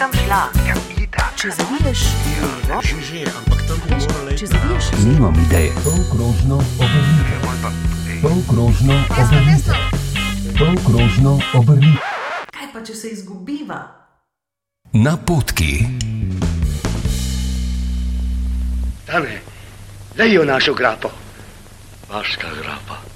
sem šla. Ja, itak. Če zaviješ levo, Že, že, ampak tam bi morala če zaviješ Nimam ideje. Polkrožno obrnite. Polkrožno obrnite. Polkrožno obrnite. Kaj pa, če se izgubiva? Na potki. Tane, lejo našo grapo. Vaška grapa.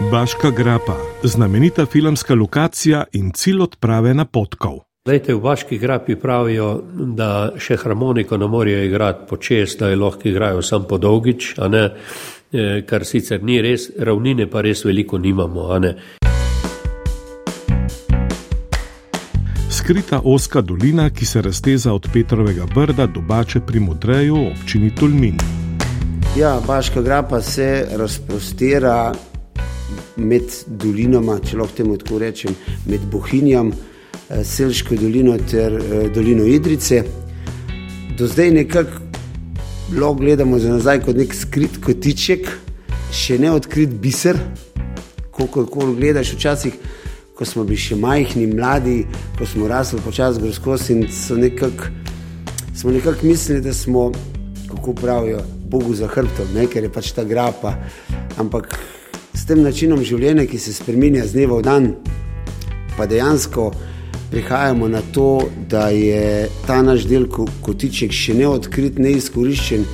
Baška grapa, znamenita filmska lokacija in cilj odprave napotkov. Lejte, v Baški grapi pravijo, da še harmoniko ne morejo igrati počes, da je lahko igrajo sam po dolgič, a ne, eh, kar sicer ni res, ravnine pa res veliko nimamo. a ne. Skrita oska dolina, ki se razteza od Petrovega brda do Bače pri Modreju občini Tolmin. Ja, Baška grapa se razprostira med dolinama, če lahko temu tako rečem, med Bohinjam, eh, Selško dolino ter eh, dolino Idrice. Do zdaj nekako lahko gledamo za nazaj kot nek skrit kotiček, še ne odkrit biser. Ko gledaš včasih, ko smo bili še majhni, mladi, ko smo rasli počasi gorskosti in so nekako smo nekako mislili, da smo, kako pravijo, Bogu za hrbtom, ker je pač ta grapa. Ampak s tem načinom življenja, ki se spremenja z dneva v dan, pa dejansko prihajamo na to, da je ta naš del ko- kotiček še ne odkrit, ne izkoriščen,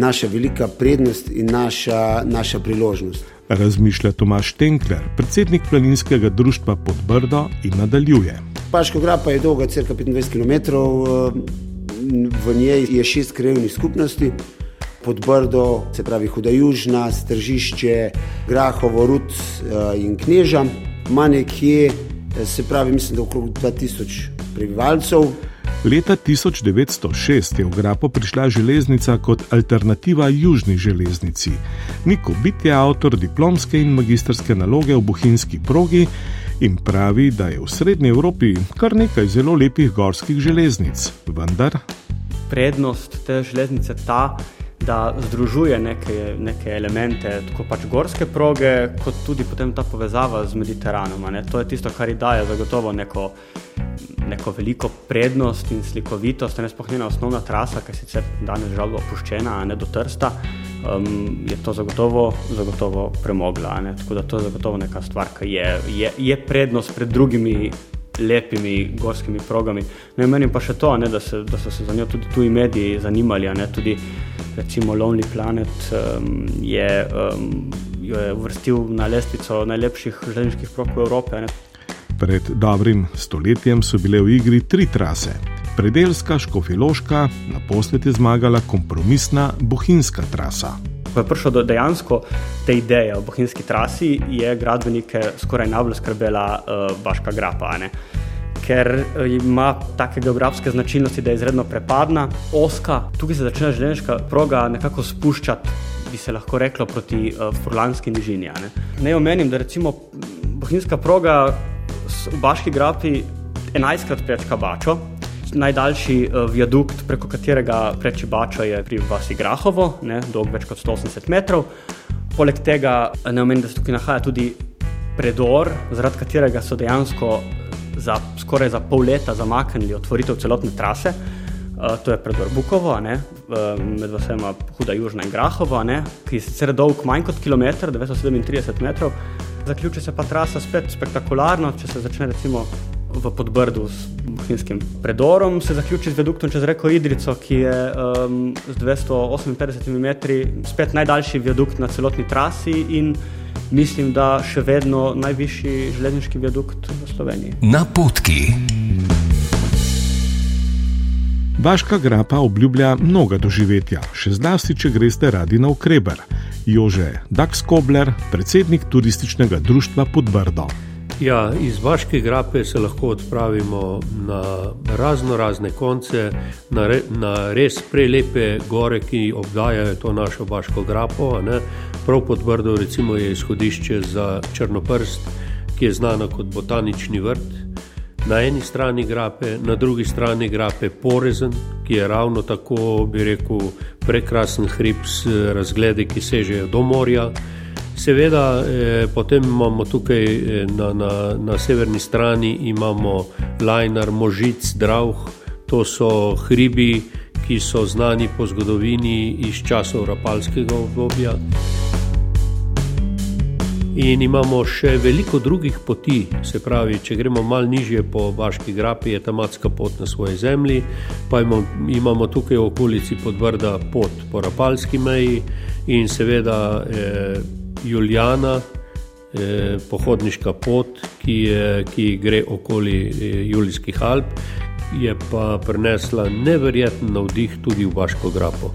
naša velika prednost in naša, naša priložnost. Razmišlja Tomaš Tenkler, predsednik planinskega društva Podbrdo in nadaljuje. Paško grapa je dolga crka 25 km, v njej je šest krajevnih skupnosti, Podbrdo, se pravi Huda Južna, Stržišče, Grahovo, Rud eh, in Kneža, ima nekje, eh, se pravi, mislim, da okrog 2000 prebivalcev. Leta 1906 je v Grapo prišla železnica kot alternativa južni železnici. Niko Bit je avtor diplomske in magistrske naloge v bohinjski progi in pravi, da je v Srednji Evropi kar nekaj zelo lepih gorskih železnic, vendar prednost te železnice ta, da združuje neke, neke elemente, tako pač gorske proge, kot tudi potem ta povezava z Mediteranom. Ne? To je tisto, kar ji daje zagotovo neko, neko veliko prednost in slikovitost. Ne sploh njena osnovna trasa, ki je sicer danes žal opuščena, ne do Trsta, um, je to zagotovo, zagotovo premogla. Ne? Tako da to je zagotovo neka stvar, ki je, je, je prednost pred drugimi lepimi gorskimi progami. Ne menim pa še to, ne, da, se, da so se za njo tudi tuji mediji zanimali. Ne, tudi recimo Lonely Planet um, je, um, jo je uvrstil na lestvico najlepših železniških prog v Evropi. Ne. pred dobrim stoletjem so bile v igri tri trase. Predelska, Škofiloška, naposled je zmagala kompromisna bohinjska trasa. Ko je prišlo do dejansko te ideje o bohinjski trasi, je gradbenike skoraj najbolj skrbela uh, Baška grapa. Ker eh, ima take geografske značilnosti, da je izredno prepadna, oska, tukaj se začne železniška proga nekako spuščati, bi se lahko reklo, proti uh, Furlanski nižini. Ne. Naj omenim, da recimo bohinjska proga v Baški grapi 11krat prečka Bačo, Najdaljši uh, viadukt, preko katerega preči Bačo, je pri vasi Grahovo, ne, dolg več kot 180 metrov. Poleg tega eh, ne omenim, da se tukaj nahaja tudi predor, zaradi katerega so dejansko za skoraj za pol leta zamaknili otvoritev celotne trase. Uh, to je predor Bukovo, ne, uh, med vsema Huda Južna in Grahovo, a ne, ki je sicer dolg manj kot kilometr, 937 metrov. Zaključi se pa trasa spet spektakularno, če se začne recimo v Podbrdu s bohinjskim predorom, se zaključi z viaduktom čez reko Idrico, ki je um, z 258 metri spet najdaljši viadukt na celotni trasi in mislim, da še vedno najvišji železniški viadukt v Sloveniji. Na potki. Baška grapa obljublja mnoga doživetja, še zlasti, če greste radi na ukreber. Jože Dax Kobler, predsednik turističnega društva Podbrdo. Ja, iz Baške grape se lahko odpravimo na razno razne konce, na, re, na res prelepe gore, ki obdajajo to našo Baško grapo. Prav pod Brdo recimo je izhodišče za Črnoprst, ki je znano kot botanični vrt. Na eni strani grape, na drugi strani grape Porezen, ki je ravno tako, bi rekel, prekrasen hrib s razgledi, ki sežejo do morja. Seveda, eh, potem imamo tukaj eh, na, na, na severni strani imamo Lajnar, Možic, Drauh, to so hribi, ki so znani po zgodovini iz časov rapalskega obdobja. In imamo še veliko drugih poti, se pravi, če gremo malo nižje po Baški grapi, je tematska pot na svoji zemlji, pa imamo, imamo tukaj v okolici podvrda pot po rapalski meji in seveda eh, Julijana, eh, pohodniška pot, ki, je, ki gre okoli eh, Julijskih Alp, je pa prinesla neverjeten navdih tudi v Baško grapo.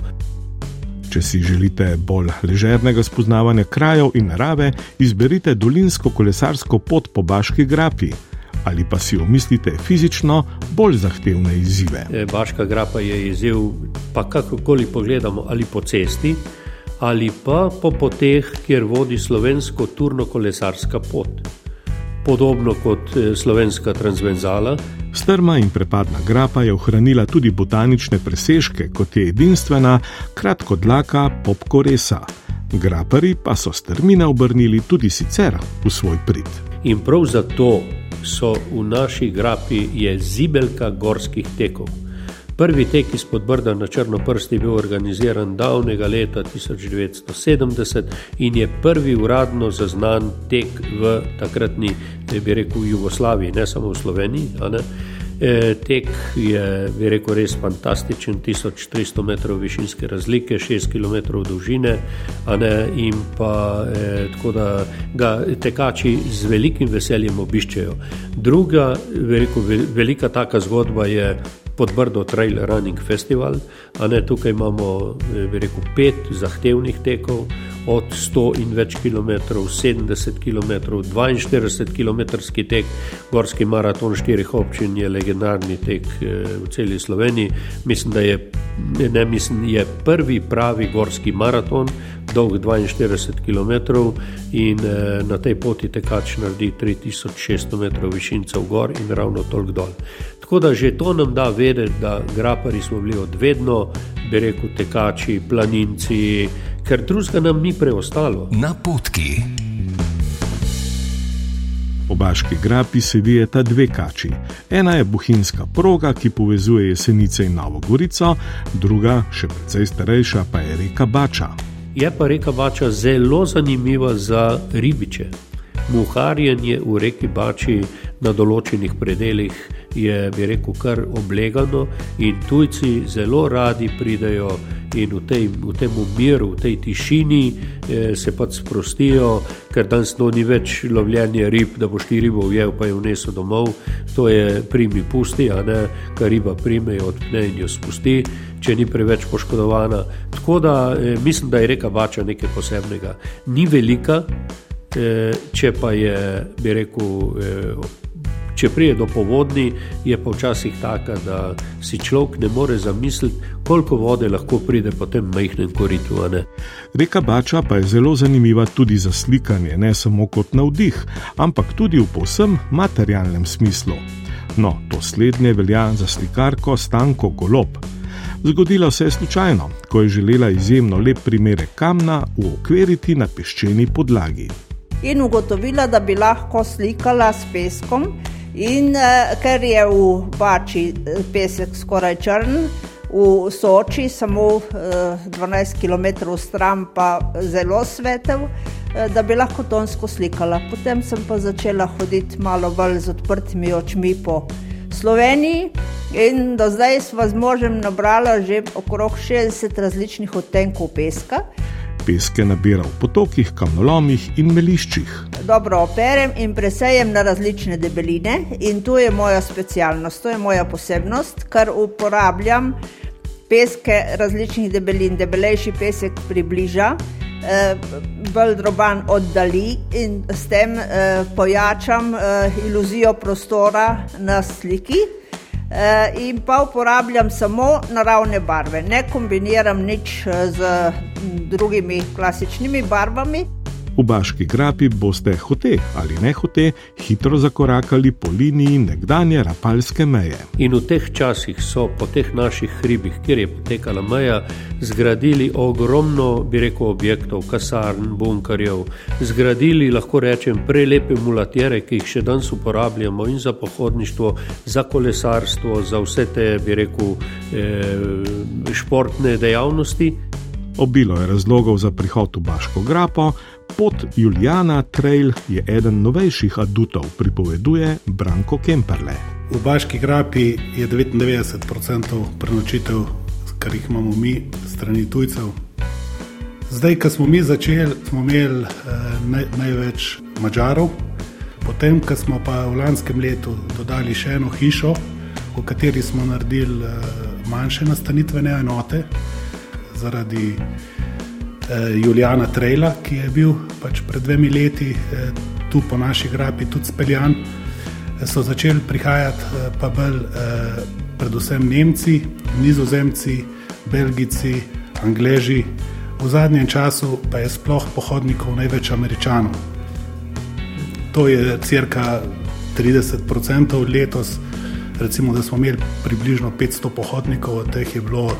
Če si želite bolj ležernega spoznavanja krajev in narave, izberite dolinsko kolesarsko pot po Baški grapi. Ali pa si omislite fizično bolj zahtevne izzive. E, Baška grapa je izziv, pa kakorkoli pogledamo, ali po cesti, ali pa po poteh, kjer vodi slovensko turno-kolesarska pot. Podobno kot e, slovenska transverzala, Strma in prepadna grapa je ohranila tudi botanične presežke, kot je edinstvena kratkodlaka popkoresa. Grapari pa so strmine obrnili tudi sicer v svoj prid. In prav zato so v naši grapi je zibelka gorskih tekov. Prvi tek iz podbrda na Črnoprst je bil organiziran davnega leta 1970 in je prvi uradno zaznan tek v takratni, bi rekel, Jugoslaviji, ne samo v Sloveniji. E, tek je, bi rekel, res fantastičen, 1300 metrov višinske razlike, 6 km dolžine, in pa e, tako da ga tekači z velikim veseljem obiščejo. Druga, rekel, velika taka zgodba je Podbrdo Trail Running Festival, ne tukaj imamo eh, rekel, pet zahtevnih tekov, od 100 in več km, 70 km, 42 km tek, gorski maraton štirih občin je legendarni tek eh, v celi Sloveniji. Mislim, da je, ne, mislim, je prvi pravi gorski maraton, dolg 42 km in eh, na tej poti tekač naredi 3600 metrov višinca v gor in ravno toliko dol. Tako da že to nam da vedeti, da grapari smo bili odvedno, bi rekel, tekači, planinci, ker drugega nam ni preostalo. Na potki. Po Baški grapi se vijeta dve kači. Ena je bohinjska proga, ki povezuje Jesenice in Novo Gorico, druga, še precej starejša, pa je reka Bača. Je pa reka Bača zelo zanimiva za ribiče. Muharjenje v reki Bači na določenih predeljih je, bi rekel, kar oblegano in tujci zelo radi pridejo in v, tej, v tem miru, v tej tišini eh, se pač sprostijo, ker danes no ni več lovljenje rib, da boš ti ribo ujel, pa jo vnesel domov. To je primi pusti, a ne kar riba prime, jo odpne in jo spusti. Če ni preveč poškodovana. Tako da eh, mislim, da je reka Bača nekaj posebnega. Ni velika, če pa je, bi rekel, eh, Če pride do povodni, je pa včasih tako, da si človek ne more zamisliti, koliko vode lahko pride po tem majhnem koritu. Reka Bača pa je zelo zanimiva tudi za slikanje, ne samo kot navdih, ampak tudi v posem materialnem smislu. No, to slednje velja za slikarko Stanko Golob. Zgodilo se je slučajno, ko je želela izjemno lep primer kamna uokviriti na peščeni podlagi. In ugotovila, da bi lahko slikala s peskom, In uh, ker je v Bači eh, pesek skoraj črn, v Soči samo uh, 12 km stran pa zelo svetel, uh, da bi lahko tonsko slikala. Potem sem pa začela hoditi malo bolj z odprtimi očmi po Sloveniji. In do zdaj smo z možem nabrali že okrog 60 različnih odtenkov peska peske nabira v potokih, kamnolomih in meliščih. Dobro operem in presejem na različne debeline, in to je moja specialnost, to je moja posebnost, ker uporabljam peske različnih debelin. Debelejši pesek približa, eh, bolj droban oddali in s tem eh, pojačam eh, iluzijo prostora na sliki. Eh, in pa uporabljam samo naravne barve, ne kombiniram nič eh, z drugimi klasičnimi barvami. V Baški grapi boste hote ali ne hote hitro zakorakali po liniji nekdanje rapalske meje. In v teh časih so po teh naših hribih, kjer je potekala meja, zgradili ogromno, bi rekel, objektov, kasarn, bunkerjev, zgradili, lahko rečem, prelepe mulatjere, ki jih še danes uporabljamo in za pohodništvo, za kolesarstvo, za vse te, bi rekel, eh, športne dejavnosti. Obilo je razlogov za prihod v Baško grapo, pot Juliana Trail je eden novejših adutov, pripoveduje Branko Kemperle. V Baški grapi je 99% prenočitev, kar jih imamo mi, strani tujcev. Zdaj, ko smo mi začeli, smo imeli eh, naj, največ Mačarov, potem, ko smo pa v lanskem letu dodali še eno hišo, v kateri smo naredili eh, manjše nastanitvene enote zaradi Juliana Trejla, ki je bil pač pred dvemi leti eh, tu po naši grapi tudi speljan, eh, so začeli prihajati eh, pa bolj eh, predvsem Nemci, Nizozemci, Belgici, Angleži, v zadnjem času pa je sploh pohodnikov največ Američanov. To je crka 30% letos, recimo, da smo imeli približno 500 pohodnikov, od teh je bilo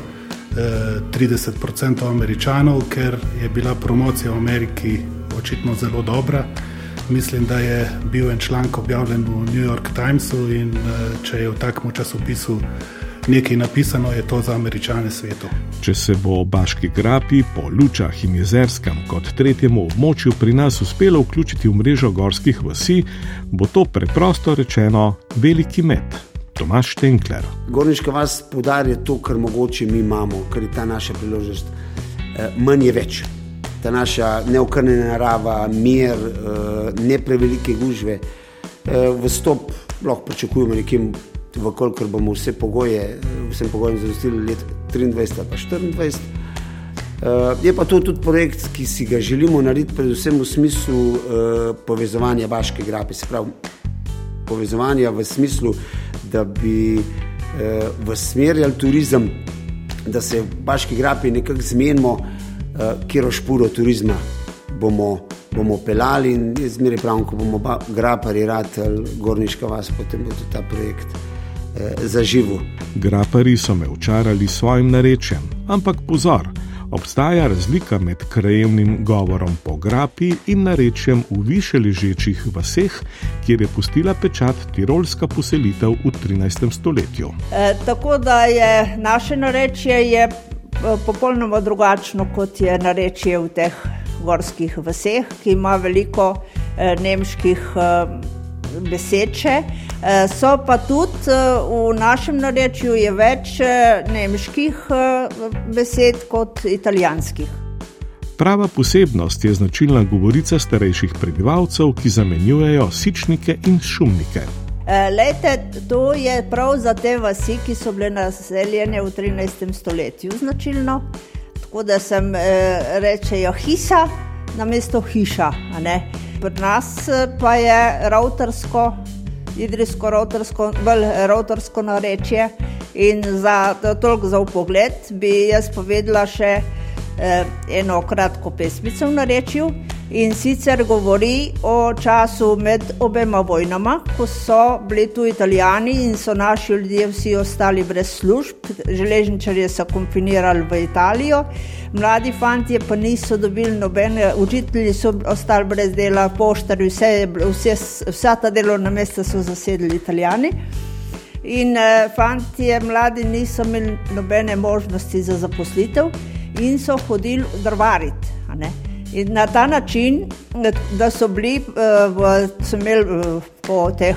30% američanov, ker je bila promocija v Ameriki očitno zelo dobra. Mislim, da je bil en članek objavljen v New York Timesu in če je v takem časopisu nekaj napisano, je to za američane svetu. Če se bo Baški grapi po Lučah in Jezerskem kot tretjemu območju pri nas uspelo vključiti v mrežo gorskih vasi, bo to preprosto rečeno veliki met. Tomaš Tenkler. Gorniška vas podarja to, kar mogoče mi imamo, kar je ta naša priložnost. Manj je več. Ta naša neokrnjena narava, mir, ne prevelike gužve. Vstop lahko pričakujemo nekje, vkolikor bomo vse pogoje, vsem pogojem zadostili let 23 ali pa 24. Je pa to tudi projekt, ki si ga želimo narediti, predvsem v smislu povezovanja Baške grape, se pravi povezovanja v smislu, da bi eh, v smerjali turizem, da se v Baški grapi nekako zmenimo, eh, kjer ošpuro turizma bomo, bomo pelali in zmeraj pravim, ko bomo grapari ratali Gorniška vas, potem bo tudi ta projekt eh, zaživel. Grapari so me očarali s svojim narečjem, ampak pozor! Obstaja razlika med krajevnim govorom po grapi in narečjem v više ležečih vaseh, kjer je pustila pečat tirolska poselitev v 13. stoletju. E, tako da je naše narečje je popolnoma drugačno kot je narečje v teh gorskih vaseh, ki ima veliko e, nemških e, beseče. So pa tudi v našem narečju je več nemških besed kot italijanskih. Prava posebnost je značilna govorica starejših prebivalcev, ki zamenjujejo sičnike in šumnike. Lete, to je prav za te vasi, ki so bile naseljene v 13. stoletju značilno. Tako da sem rečejo hisa na mesto hiša pri nas pa je routersko, idrijsko routersko, bolj routersko narečje. In za toliko za upogled bi jaz povedala še eh, eno kratko pesmico v narečju. In sicer govori o času med obema vojnama, ko so bili tu Italijani in so naši ljudje vsi ostali brez služb, železničarje so konfinirali v Italijo, mladi fanti pa niso dobili nobene, učitelji so ostali brez dela, poštari, vse, vse, vsa ta delovna mesta so zasedli Italijani. In eh, fanti, mladi niso imeli nobene možnosti za zaposlitev in so hodili drvariti. In na ta način, da so bili v, so imeli po teh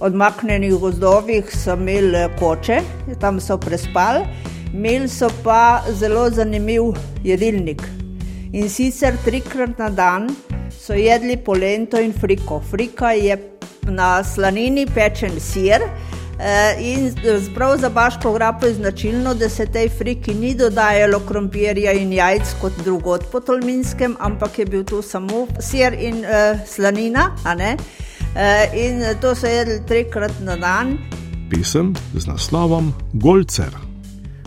odmaknjenih gozdovih, so imeli koče, tam so prespali, imeli so pa zelo zanimiv jedilnik. In sicer trikrat na dan so jedli polento in friko. Frika je na slanini pečen sir. In prav za Baško grapo je značilno, da se tej friki ni dodajalo krompirja in jajc kot drugot po Tolminskem, ampak je bil tu samo sir in uh, slanina. Uh, in to so jedli trikrat na dan. Pesem z naslovom Golcer.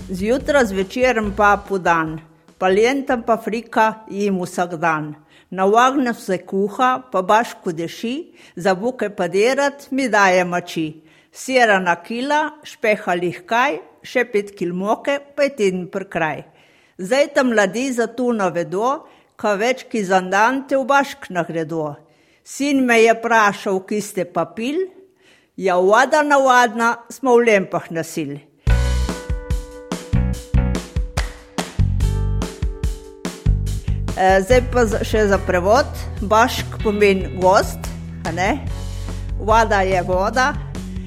Zjutraj, zvečer pa po dan. Paljentam pa frika jim vsak dan. Na ognju se kuha, pa baško deši, za buke pa derat mi daje mači. Sira na kila, špeha lihkaj, še pet kil moke, pa je teden prekraj. Zdaj tam mladi za tu navedo, ka več ki zandante v bašk nagredo. Sin me je vprašal, ki ste pa pil, ja vada navadna smo v lempah nasil. E, Zdaj pa za- še za prevod. Bašk pomeni gost, a ne? voda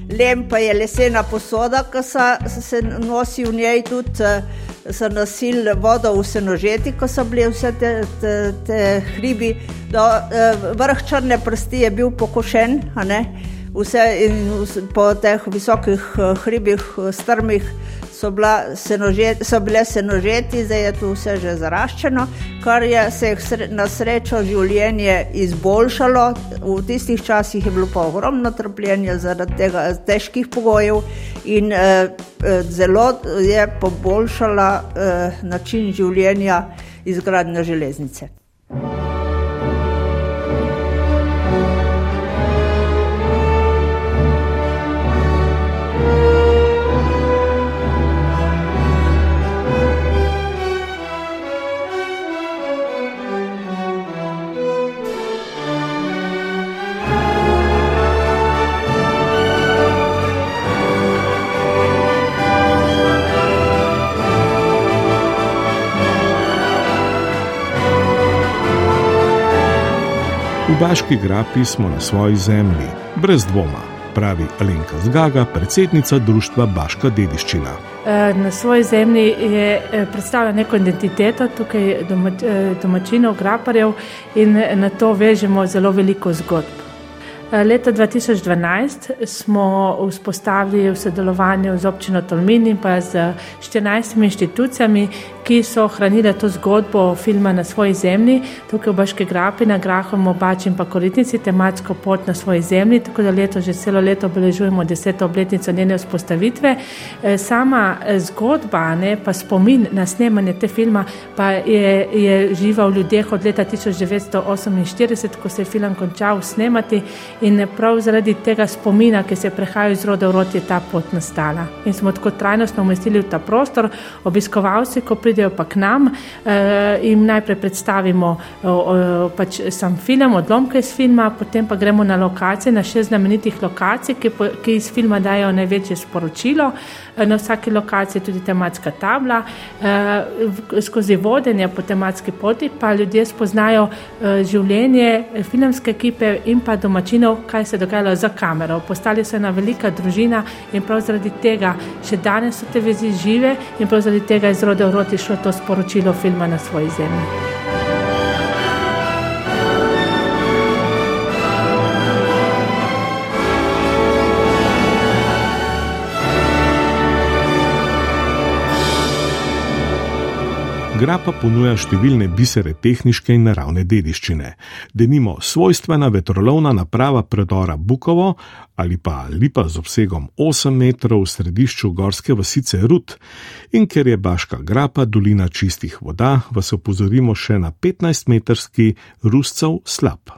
voda, lempa je lesena posoda, ki se, se nosi v njej tudi. eh, So nosili vodo v senožeti, ko so bili vse te, te, te hribi. Do, eh, vrh črne prsti je bil pokošen, vse in vs- po teh visokih eh, hribih, strmih so, bila senožet, so bile senožeti, zdaj je tu vse že zaraščeno, kar je se je na srečo življenje izboljšalo. V tistih časih je bilo pa ogromno trpljenja zaradi tega težkih pogojev in eh, eh, zelo je poboljšala eh, način življenja izgradnja železnice. V Baški grapi smo na svoji zemlji, brez dvoma, pravi Alenka Zgaga, predsednica društva Baška dediščina. Eh, Na svoji zemlji je eh, predstavlja neko identiteto, tukaj domač, eh, domačinov, graparjev in na to vežemo zelo veliko zgodb. Eh, Leta 2012 smo vzpostavili v sodelovanju z občino Tolmin in pa z 14 inštitucijami, ki so hranile to zgodbo filma na svoji zemlji, tukaj v Baški grapi, na Grahom, Obači in pa Koritnici, tematsko pot na svoji zemlji, tako da leto že celo leto obeležujemo deseto obletnico njene vzpostavitve. Eh, Sama eh, zgodba, ne, pa spomin na snemanje te filma, pa je, je živa v ljudeh od leta 1948, ko se je film končal snemati in prav zaradi tega spomina, ki se prehaja iz roda v rod, je ta pot nastala. In smo tako trajnostno umestili v ta prostor, obiskovalci, ko pridejo pa k nam, eh, jim najprej predstavimo o, pač sam film, odlomke iz filma, potem pa gremo na lokacije, na šest znamenitih lokacij, ki, ki iz filma dajo največje sporočilo. Eh, Na vsaki lokaciji tudi tematska tabla, eh, skozi vodenje po tematski poti pa ljudje spoznajo eh, življenje filmske ekipe in pa domačinov, kaj se je dogajalo za kamero. Postali so ena velika družina in prav zaradi tega še danes so te vezi žive in prav zaradi tega je iz roda v rod išlo to sporočilo filma na svoji zemlji. Grapa ponuja številne bisere tehniške in naravne dediščine, denimo svojstvena vetrolovna naprava predora Bukovo ali pa lipa z obsegom 8 metrov v središču gorske vasice Rut. In ker je Baška grapa dolina čistih voda, vas opozorimo še na 15-metrski Ruscev slab.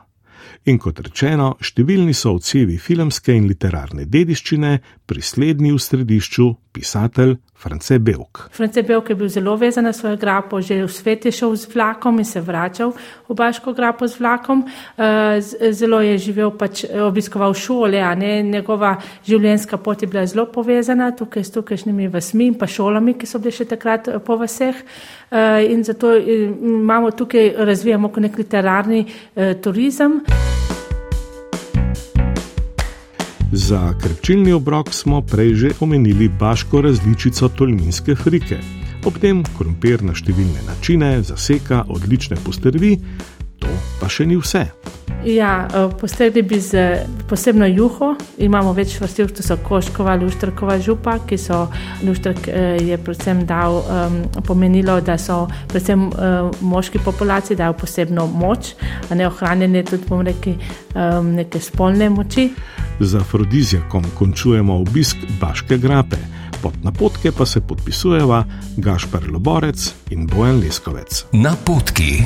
In kot rečeno, številni so odsevi filmske in literarne dediščine, pri slednji v središču pisatelj France Belk. France Belk je bil zelo vezan na svojo grapo, že v svet je šel z vlakom in se vračal v Baško grapo z vlakom. Eh, Zelo je živel, pač obiskoval šole, a ne njegova življenjska pot je bila zelo povezana tukaj s tukajšnjimi vasmi in pa šolami, ki so bile še takrat eh, po vaseh. Eh, In zato imamo tukaj, razvijamo nek literarni turizem. Za krepčilni obrok smo prej že omenili baško različico tolminske frike. Ob tem krompir na številne načine, zaseka odlične postrvi, to pa še ni vse. Ja, eh, postregli bi z posebno juho. Imamo več vrstiv, to so koškova, luštrkova župa, ki so, luštrk eh, je predvsem dal um, pomenilo, da so predvsem uh, moški populaciji dajo posebno moč, ne ohranjene tudi, bom rekel, um, neke spolne moči. Z afrodizijakom končujemo obisk Baške grape, pod napotke pa se podpisujeva Gašpar Loborec in Bojan Leskovec. Napotki.